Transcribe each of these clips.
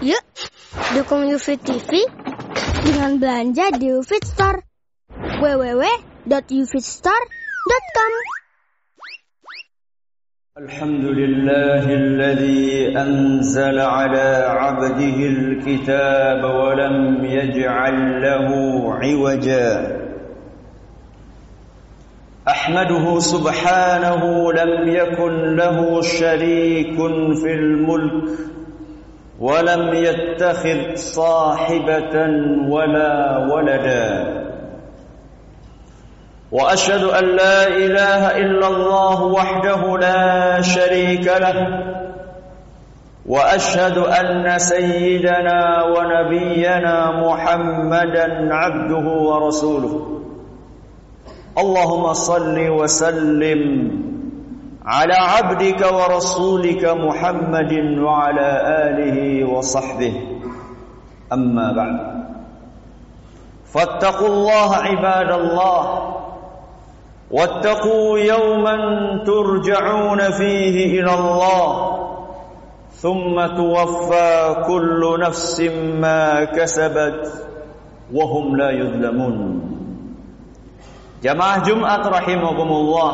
Yuk, dukung UFIT TV dengan belanja di UFIT Store. www.ufitstore.com الحمد لله الذي أنزل على عبده الكتاب ولم يجعل له عوجا أحمده سبحانه لم يكن له شريك في الملك ولم يتخذ صاحبة ولا ولدا. وأشهد أن لا إله إلا الله وحده لا شريك له. وأشهد أن سيدنا ونبينا محمدا عبده ورسوله. اللهم صل وسلم على عبدك ورسولك محمد وعلى آله وصحبه. أما بعد. فاتقوا الله عباد الله. واتقوا يوما ترجعون فيه إلى الله. ثم توفى كل نفس ما كسبت وهم لا يظلمون. Jamaah Jumat rahimakumullah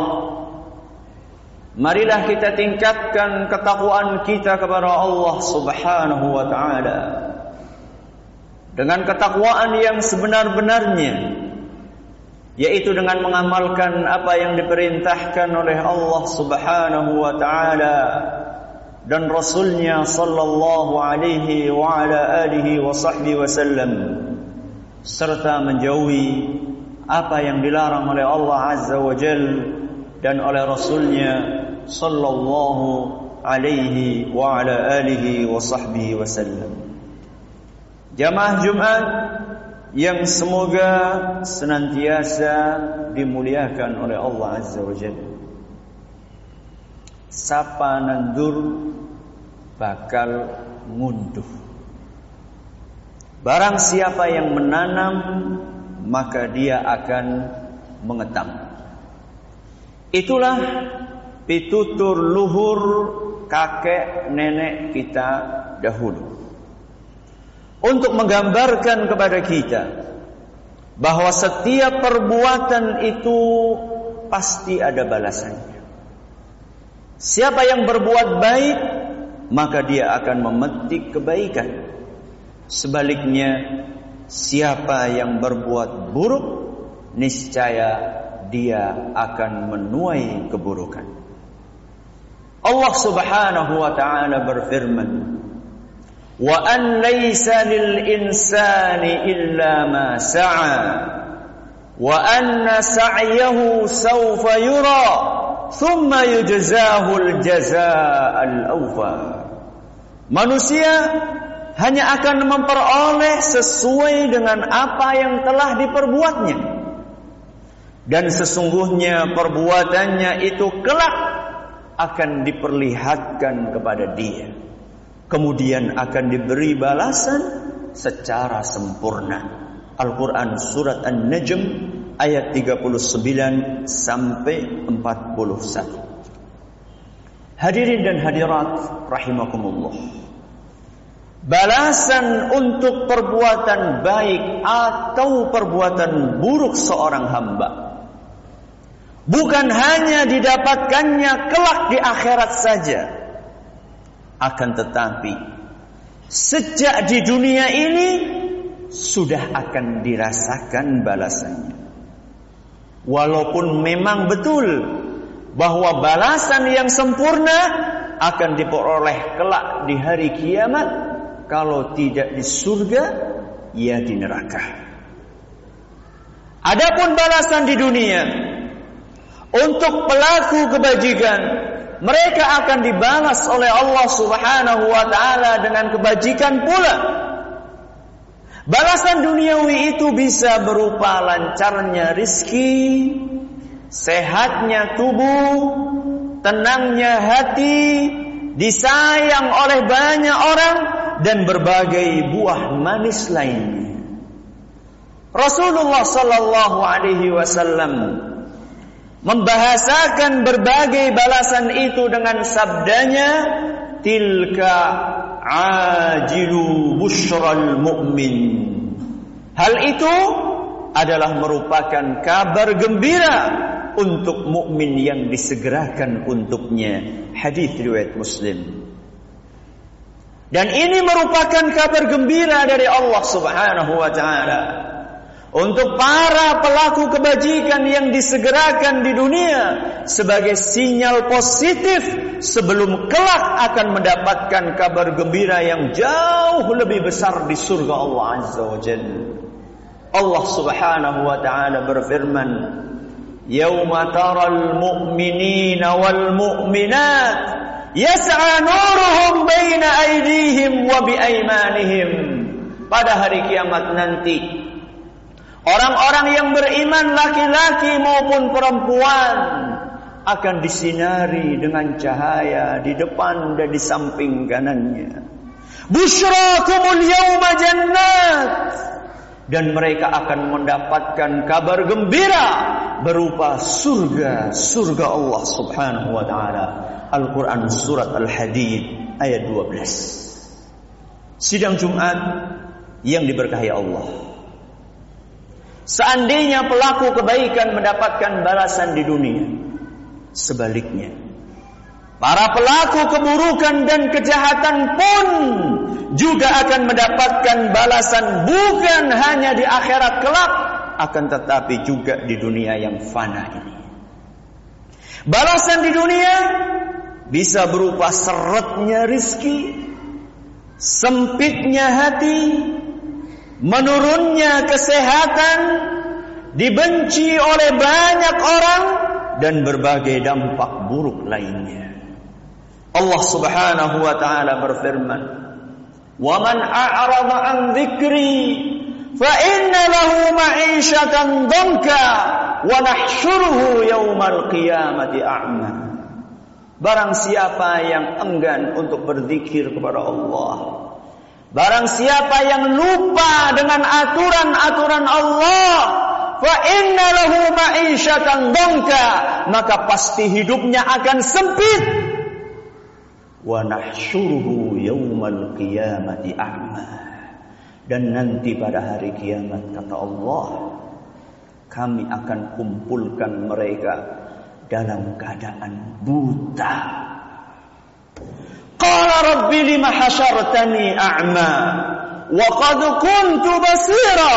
Marilah kita tingkatkan ketakwaan kita kepada Allah Subhanahu wa taala. Dengan ketakwaan yang sebenar-benarnya yaitu dengan mengamalkan apa yang diperintahkan oleh Allah Subhanahu wa taala dan rasulnya sallallahu alaihi wa ala alihi wa sahbihi wasallam serta menjauhi apa yang dilarang oleh Allah azza wa jal dan oleh rasulnya sallallahu alaihi wa ala alihi wa sahbihi wasallam jamaah Jumat yang semoga senantiasa dimuliakan oleh Allah Azza wa Jalla. Sapa nandur bakal ngunduh. Barang siapa yang menanam maka dia akan mengetam. Itulah pitutur luhur kakek nenek kita dahulu untuk menggambarkan kepada kita bahwa setiap perbuatan itu pasti ada balasannya. Siapa yang berbuat baik, maka dia akan memetik kebaikan. Sebaliknya, siapa yang berbuat buruk, niscaya dia akan menuai keburukan. Allah Subhanahu wa taala berfirman, "Wa an laysa lil insani illa ma sa'a, wa anna sa'yahu sawfa yura, thumma yujzahu al jazaa al awfa." Manusia hanya akan memperoleh sesuai dengan apa yang telah diperbuatnya. Dan sesungguhnya perbuatannya itu kelak akan diperlihatkan kepada dia kemudian akan diberi balasan secara sempurna. Al-Quran Surat An-Najm ayat 39 sampai 41. Hadirin dan hadirat rahimakumullah. Balasan untuk perbuatan baik atau perbuatan buruk seorang hamba bukan hanya didapatkannya kelak di akhirat saja akan tetapi sejak di dunia ini sudah akan dirasakan balasannya. Walaupun memang betul bahwa balasan yang sempurna akan diperoleh kelak di hari kiamat kalau tidak di surga ya di neraka. Adapun balasan di dunia untuk pelaku kebajikan mereka akan dibalas oleh Allah Subhanahu wa taala dengan kebajikan pula. Balasan duniawi itu bisa berupa lancarnya rizki, sehatnya tubuh, tenangnya hati, disayang oleh banyak orang dan berbagai buah manis lainnya. Rasulullah sallallahu alaihi wasallam membahasakan berbagai balasan itu dengan sabdanya tilka ajilu bushral mu'min. Hal itu adalah merupakan kabar gembira untuk mukmin yang disegerakan untuknya. Hadis riwayat Muslim. Dan ini merupakan kabar gembira dari Allah Subhanahu wa taala untuk para pelaku kebajikan yang disegerakan di dunia sebagai sinyal positif sebelum kelak akan mendapatkan kabar gembira yang jauh lebih besar di surga Allah Azza wa Jalla. Allah Subhanahu wa taala berfirman, "Yauma taral mu'minina wal mu'minat yas'a nuruhum baina aydihim wa bi aymanihim." Pada hari kiamat nanti, orang-orang yang beriman laki-laki maupun perempuan akan disinari dengan cahaya di depan dan di samping kanannya. Busyrakumul yawma jannat. Dan mereka akan mendapatkan kabar gembira berupa surga surga Allah Subhanahu wa taala. Al-Qur'an surat Al-Hadid ayat 12 Sidang Jumat yang diberkahi Allah Seandainya pelaku kebaikan mendapatkan balasan di dunia sebaliknya para pelaku keburukan dan kejahatan pun juga akan mendapatkan balasan bukan hanya di akhirat kelak akan tetapi juga di dunia yang fana ini. Balasan di dunia bisa berupa seretnya rizki, sempitnya hati, menurunnya kesehatan, dibenci oleh banyak orang dan berbagai dampak buruk lainnya. Allah Subhanahu wa taala berfirman, "Wa man a'rada 'an dzikri fa inna lahu ma'isyatan dhanka wa nahsyuruhu yaumal qiyamati a'ma." Barang siapa yang enggan untuk berzikir kepada Allah, Barang siapa yang lupa dengan aturan-aturan Allah fa inna lahu ma'isyatan dongka maka pasti hidupnya akan sempit. Wa nahsyuruhu yaumal qiyamati a'ma. Dan nanti pada hari kiamat kata Allah kami akan kumpulkan mereka dalam keadaan buta qala rabbi lima hasyartani a'ma? Wa qad kuntu basira.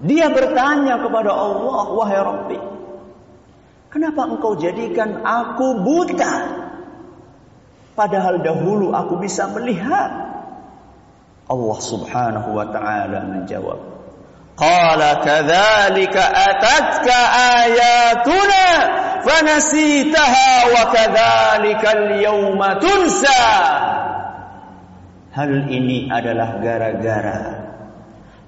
Dia bertanya kepada Allah wahai rabbi kenapa engkau jadikan aku buta? Padahal dahulu aku bisa melihat. Allah Subhanahu wa taala menjawab, "Qala kadzalika atatka ayatuna fanasitaha wa kadzalika al-yawma tunsa." Hal ini adalah gara-gara.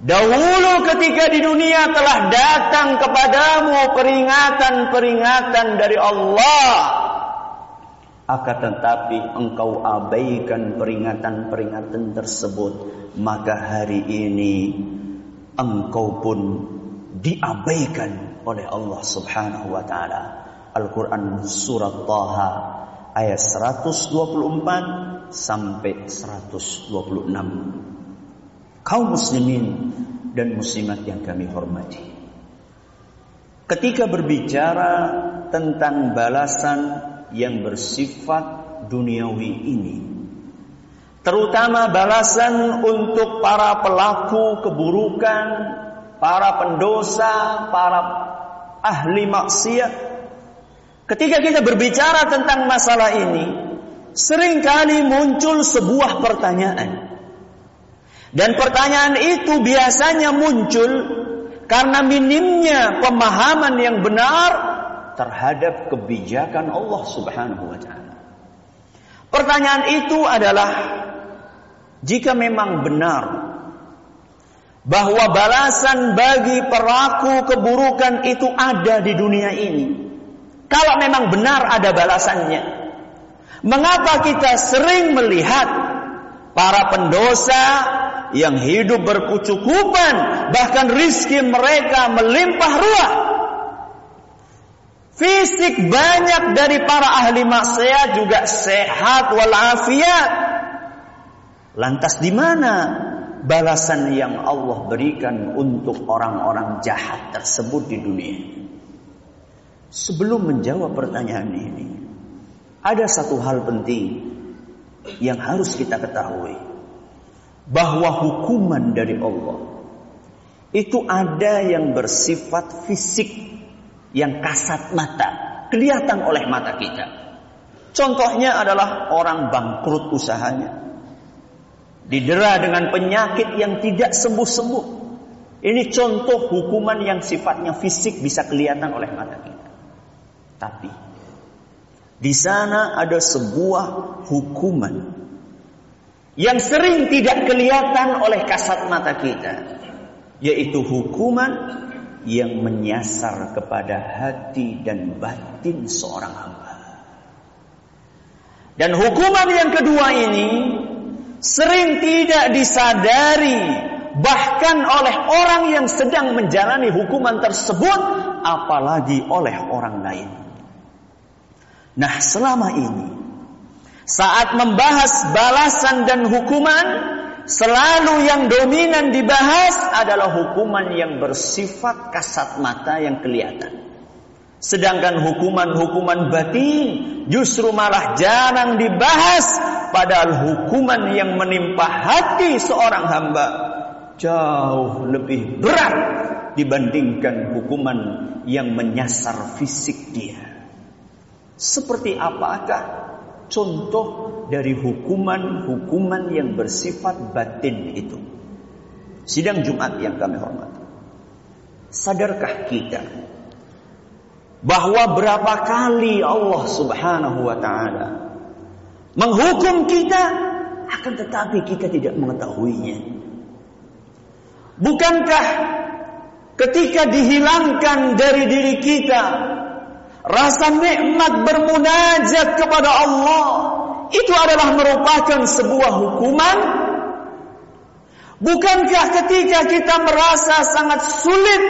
Dahulu ketika di dunia telah datang kepadamu peringatan-peringatan dari Allah. Akan tetapi engkau abaikan peringatan-peringatan tersebut. Maka hari ini engkau pun diabaikan oleh Allah Subhanahu wa taala Al-Qur'an surat Taha ayat 124 sampai 126 kaum muslimin dan muslimat yang kami hormati ketika berbicara tentang balasan yang bersifat duniawi ini. Terutama balasan untuk para pelaku keburukan, para pendosa, para ahli maksiat. Ketika kita berbicara tentang masalah ini, sering kali muncul sebuah pertanyaan. Dan pertanyaan itu biasanya muncul karena minimnya pemahaman yang benar terhadap kebijakan Allah Subhanahu wa taala. Pertanyaan itu adalah jika memang benar bahwa balasan bagi pelaku keburukan itu ada di dunia ini. Kalau memang benar ada balasannya, mengapa kita sering melihat para pendosa yang hidup berkucukupan, bahkan rizki mereka melimpah ruah, Fisik banyak dari para ahli maksiat juga sehat walafiat. Lantas di mana balasan yang Allah berikan untuk orang-orang jahat tersebut di dunia? Sebelum menjawab pertanyaan ini, ada satu hal penting yang harus kita ketahui bahwa hukuman dari Allah itu ada yang bersifat fisik yang kasat mata, kelihatan oleh mata kita. Contohnya adalah orang bangkrut usahanya. Didera dengan penyakit yang tidak sembuh-sembuh. Ini contoh hukuman yang sifatnya fisik bisa kelihatan oleh mata kita. Tapi di sana ada sebuah hukuman yang sering tidak kelihatan oleh kasat mata kita, yaitu hukuman yang menyasar kepada hati dan batin seorang hamba. Dan hukuman yang kedua ini sering tidak disadari bahkan oleh orang yang sedang menjalani hukuman tersebut apalagi oleh orang lain. Nah, selama ini saat membahas balasan dan hukuman selalu yang dominan dibahas adalah hukuman yang bersifat kasat mata yang kelihatan. Sedangkan hukuman-hukuman batin justru malah jarang dibahas padahal hukuman yang menimpa hati seorang hamba jauh lebih berat dibandingkan hukuman yang menyasar fisik dia. Seperti apakah contoh dari hukuman-hukuman yang bersifat batin itu. Sidang Jumat yang kami hormati. Sadarkah kita bahwa berapa kali Allah Subhanahu wa taala menghukum kita akan tetapi kita tidak mengetahuinya. Bukankah ketika dihilangkan dari diri kita Rasa nikmat bermunajat kepada Allah itu adalah merupakan sebuah hukuman. Bukankah ketika kita merasa sangat sulit,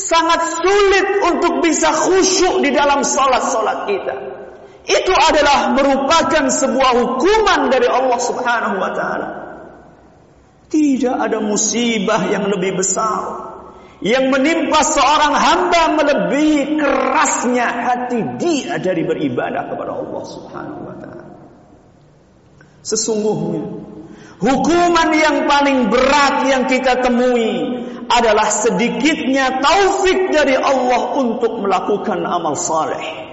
sangat sulit untuk bisa khusyuk di dalam salat-salat kita, itu adalah merupakan sebuah hukuman dari Allah Subhanahu wa taala. Tidak ada musibah yang lebih besar yang menimpa seorang hamba melebihi kerasnya hati dia dari beribadah kepada Allah Subhanahu wa taala. Sesungguhnya hukuman yang paling berat yang kita temui adalah sedikitnya taufik dari Allah untuk melakukan amal saleh.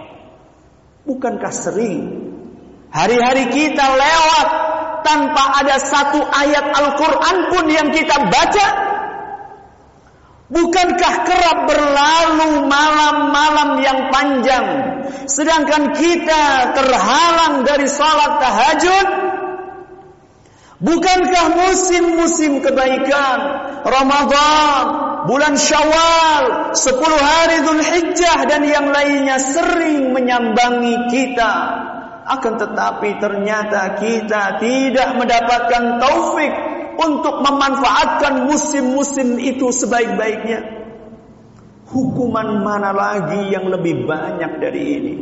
Bukankah sering hari-hari kita lewat tanpa ada satu ayat Al-Quran pun yang kita baca Bukankah kerap berlalu malam-malam yang panjang sedangkan kita terhalang dari salat tahajud? Bukankah musim-musim kebaikan Ramadan, bulan Syawal, 10 hari Dzulhijjah dan yang lainnya sering menyambangi kita? Akan tetapi ternyata kita tidak mendapatkan taufik untuk memanfaatkan musim-musim itu sebaik-baiknya. Hukuman mana lagi yang lebih banyak dari ini?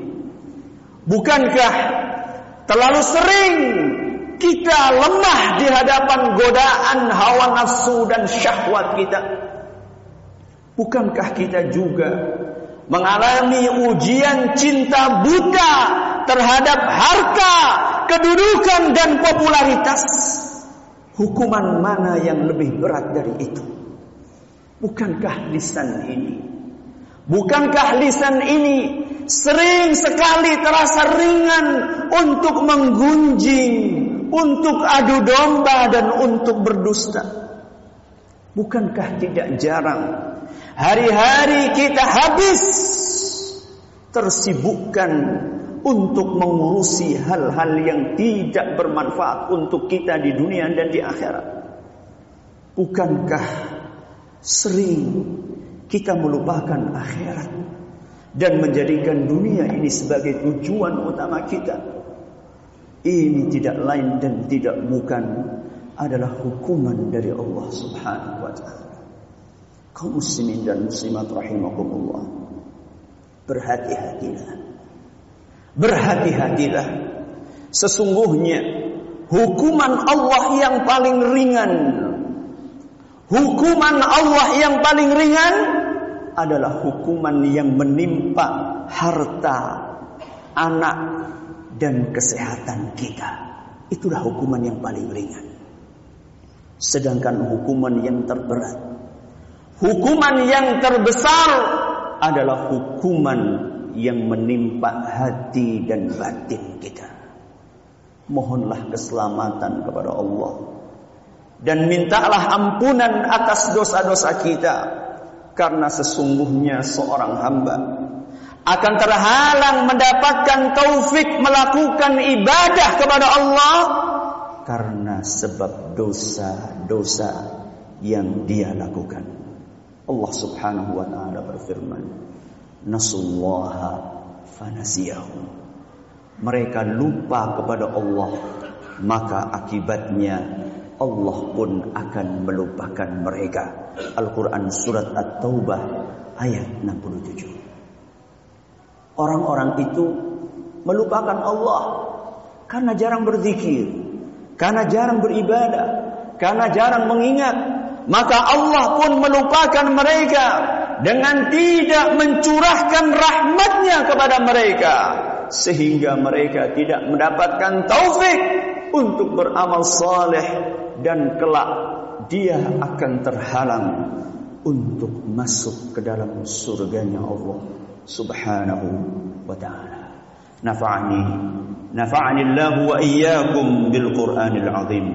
Bukankah terlalu sering kita lemah di hadapan godaan hawa nafsu dan syahwat kita? Bukankah kita juga mengalami ujian cinta buta terhadap harta, kedudukan dan popularitas? Hukuman mana yang lebih berat dari itu? Bukankah lisan ini? Bukankah lisan ini sering sekali terasa ringan untuk menggunjing, untuk adu domba dan untuk berdusta? Bukankah tidak jarang hari-hari kita habis tersibukkan untuk mengurusi hal-hal yang tidak bermanfaat untuk kita di dunia dan di akhirat. Bukankah sering kita melupakan akhirat dan menjadikan dunia ini sebagai tujuan utama kita? Ini tidak lain dan tidak bukan adalah hukuman dari Allah Subhanahu wa taala. Kaum muslimin dan muslimat rahimakumullah. Berhati-hatilah. Berhati-hatilah. Sesungguhnya hukuman Allah yang paling ringan. Hukuman Allah yang paling ringan adalah hukuman yang menimpa harta, anak, dan kesehatan kita. Itulah hukuman yang paling ringan. Sedangkan hukuman yang terberat, hukuman yang terbesar adalah hukuman yang menimpa hati dan batin kita. Mohonlah keselamatan kepada Allah dan mintalah ampunan atas dosa-dosa kita karena sesungguhnya seorang hamba akan terhalang mendapatkan taufik melakukan ibadah kepada Allah karena sebab dosa-dosa yang dia lakukan. Allah Subhanahu wa taala berfirman, "Nasullaha fanasiyahum." Mereka lupa kepada Allah, maka akibatnya Allah pun akan melupakan mereka. Al-Quran Surat At-Taubah ayat 67. Orang-orang itu melupakan Allah karena jarang berzikir, karena jarang beribadah, karena jarang mengingat. Maka Allah pun melupakan mereka dengan tidak mencurahkan rahmatnya kepada mereka. Sehingga mereka tidak mendapatkan taufik untuk beramal saleh dan kelak dia akan terhalang untuk masuk ke dalam surganya Allah سبحانه وتعالى. نفعني نفعني الله وإياكم بالقرآن العظيم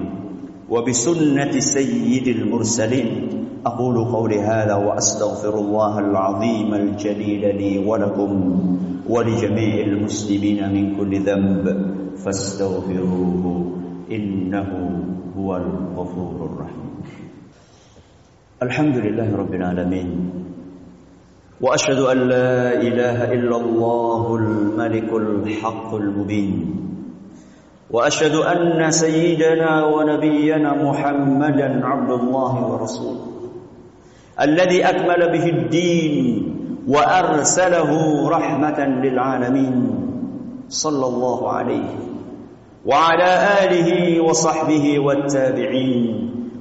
وبسنة سيد المرسلين. أقول قولي هذا وأستغفر الله العظيم الجليل لي ولكم ولجميع المسلمين من كل ذنب. فاستغفروه إنه هو الغفور الرحيم. الحمد لله رب العالمين. وأشهد أن لا إله إلا الله الملك الحق المبين. وأشهد أن سيدنا ونبينا محمدا عبد الله ورسوله الذي أكمل به الدين وأرسله رحمة للعالمين صلى الله عليه وعلى آله وصحبه والتابعين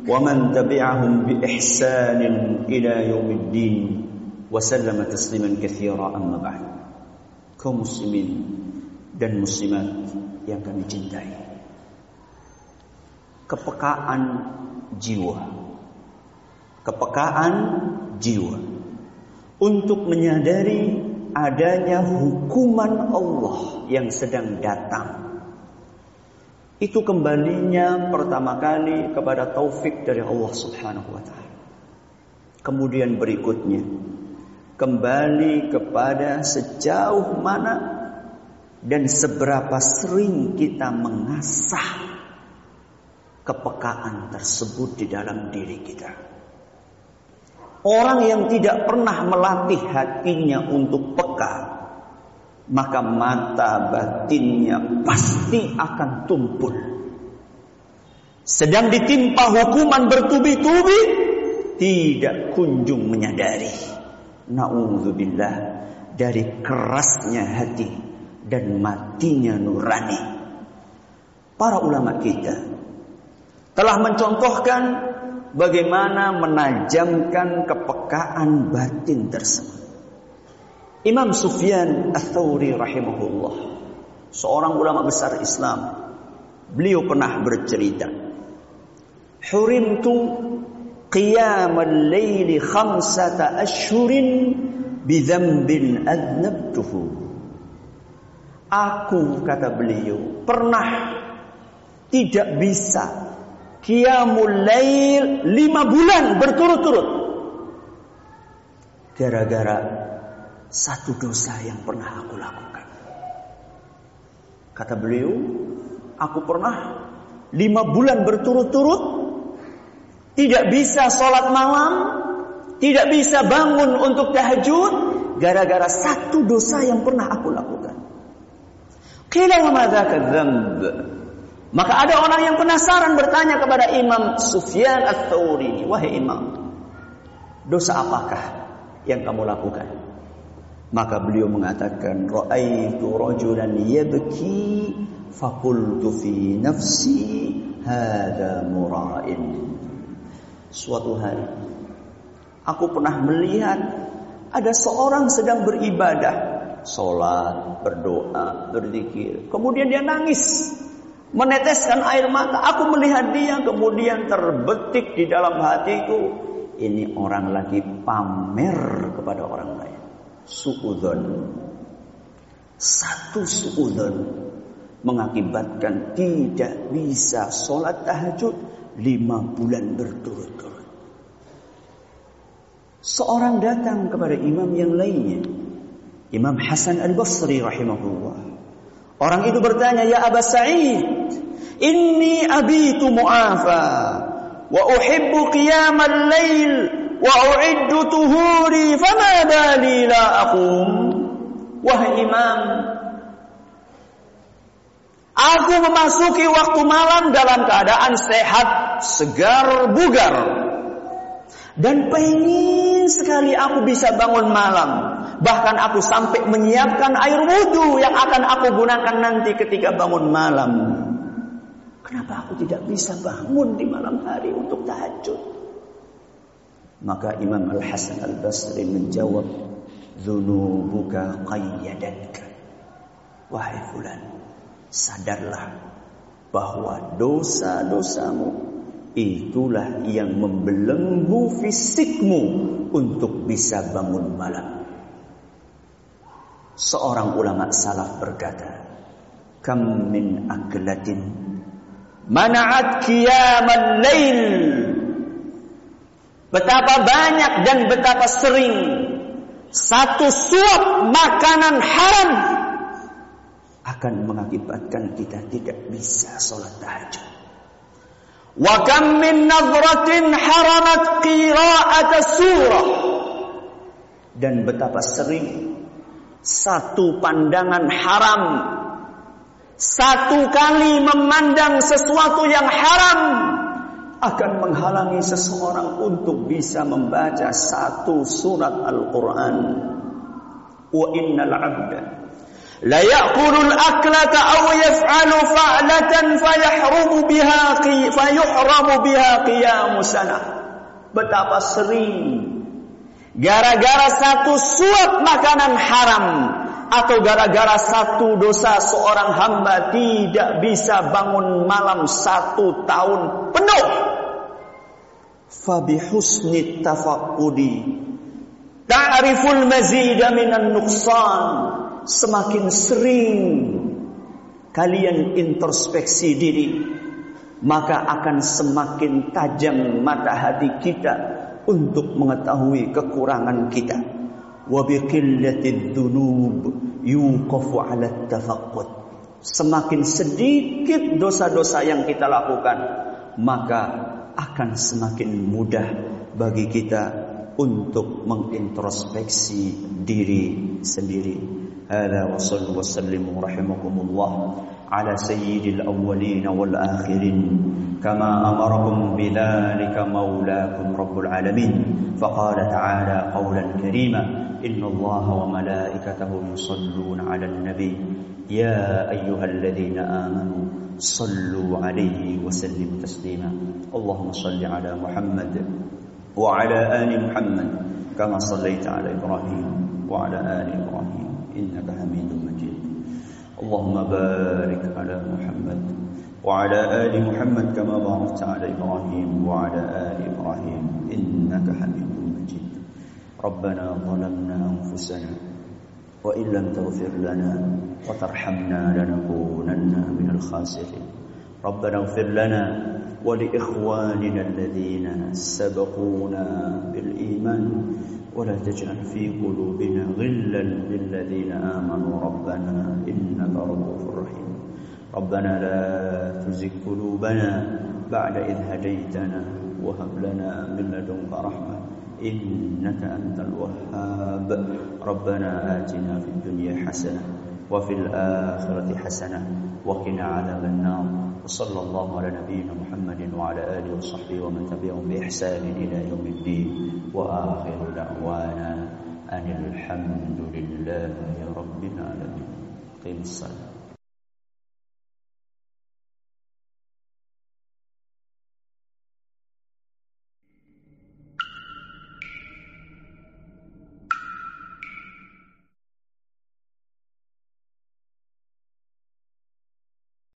ومن تبعهم بإحسان إلى يوم الدين. وسلم تسليما كثيرا أما بعد kaum muslimin dan muslimat yang kami cintai kepekaan jiwa kepekaan jiwa untuk menyadari adanya hukuman Allah yang sedang datang itu kembalinya pertama kali kepada taufik dari Allah Subhanahu wa taala kemudian berikutnya kembali kepada sejauh mana dan seberapa sering kita mengasah kepekaan tersebut di dalam diri kita. Orang yang tidak pernah melatih hatinya untuk peka, maka mata batinnya pasti akan tumpul. Sedang ditimpa hukuman bertubi-tubi, tidak kunjung menyadari. Na'udzubillah dari kerasnya hati dan matinya nurani. Para ulama kita telah mencontohkan bagaimana menajamkan kepekaan batin tersebut. Imam Sufyan Ats-Tsauri rahimahullah, seorang ulama besar Islam, beliau pernah bercerita, "Hurimtu qiyamul laili khamsata ashhurin bidhanbin adnabtuhu Aku kata beliau pernah tidak bisa qiyamul lail lima bulan berturut-turut gara-gara satu dosa yang pernah aku lakukan. Kata beliau, aku pernah lima bulan berturut-turut tidak bisa sholat malam, tidak bisa bangun untuk tahajud, gara-gara satu dosa yang pernah aku lakukan. Qila wa Maka ada orang yang penasaran bertanya kepada Imam Sufyan Ats-Tsauri, "Wahai Imam, dosa apakah yang kamu lakukan?" Maka beliau mengatakan, "Ra'aitu rajulan yabki faqultu fi nafsi hada mura'in." Suatu hari aku pernah melihat ada seorang sedang beribadah, sholat, berdoa, berzikir. Kemudian dia nangis, meneteskan air mata. Aku melihat dia, kemudian terbetik di dalam hatiku. Ini orang lagi pamer kepada orang lain suudon. Satu suudon mengakibatkan tidak bisa sholat tahajud lima bulan berturut-turut. Seorang datang kepada imam yang lainnya. Imam Hasan Al-Basri rahimahullah. Orang itu bertanya, Ya Aba Sa'id, Inni abitu mu'afa, Wa uhibbu qiyam al-lail, Wa uiddu tuhuri, Fama bali la akum. Wahai imam, Aku memasuki waktu malam dalam keadaan sehat, segar, bugar. Dan pengen sekali aku bisa bangun malam. Bahkan aku sampai menyiapkan air wudhu yang akan aku gunakan nanti ketika bangun malam. Kenapa aku tidak bisa bangun di malam hari untuk tahajud? Maka Imam Al-Hasan Al-Basri menjawab, "Dzunubuka qayyadatka." Wahai fulan, sadarlah bahwa dosa-dosamu itulah yang membelenggu fisikmu untuk bisa bangun malam. Seorang ulama salaf berkata, "Kam min aklatin mana'at qiyamal lail Betapa banyak dan betapa sering satu suap makanan haram akan mengakibatkan kita tidak bisa sholat tahajud. Wa kam min nazratin haramat qira'at surah. Dan betapa sering satu pandangan haram satu kali memandang sesuatu yang haram akan menghalangi seseorang untuk bisa membaca satu surat Al-Quran. Wa innal abda la ya'kulul aklata aw yaf'alu fa'latan fayahrumu biha fayuhramu biha qiyamu sanah. Betapa sering gara-gara satu suap makanan haram atau gara-gara satu dosa seorang hamba tidak bisa bangun malam satu tahun penuh. Fabihusni tafaqqudi ta'riful mazida minan nuqsan semakin sering kalian introspeksi diri maka akan semakin tajam mata hati kita untuk mengetahui kekurangan kita wa dzunub yuqafu 'ala semakin sedikit dosa-dosa yang kita lakukan maka akan semakin mudah bagi kita untuk mengintrospeksi diri sendiri. هذا وصلوا وسلموا رحمكم الله على سيد الأولين والآخرين. كما أمركم بذلك مولاكم رب العالمين. فقال تعالى قولا كريما إن الله وملائكته يصلون على النبي. يا أيها الذين آمنوا صلوا عليه وسلموا تسليما. اللهم صل على محمد وعلى آل محمد كما صليت على إبراهيم وعلى آل إبراهيم. إنك حميد مجيد. اللهم بارك على محمد وعلى آل محمد كما باركت على إبراهيم وعلى آل إبراهيم. إنك حميد مجيد. ربنا ظلمنا أنفسنا وإن لم تغفر لنا وترحمنا لنكونن من الخاسرين. ربنا اغفر لنا ولإخواننا الذين سبقونا بالإيمان. ولا تجعل في قلوبنا غلا للذين آمنوا. ربنا إنك رؤوف رحيم. ربنا لا تزغ قلوبنا بعد إذ هديتنا وهب لنا من لدنك رحمة إنك أنت الوهاب. ربنا آتنا في الدنيا حسنة وفي الآخرة حسنة وقنا عذاب النار. وصلى الله على نبينا محمد وعلى آله وصحبه ومن تبعهم بإحسان إلى يوم الدين وآخر دعوانا Alhamdulillahi Rabbil Alamin. Qim salat.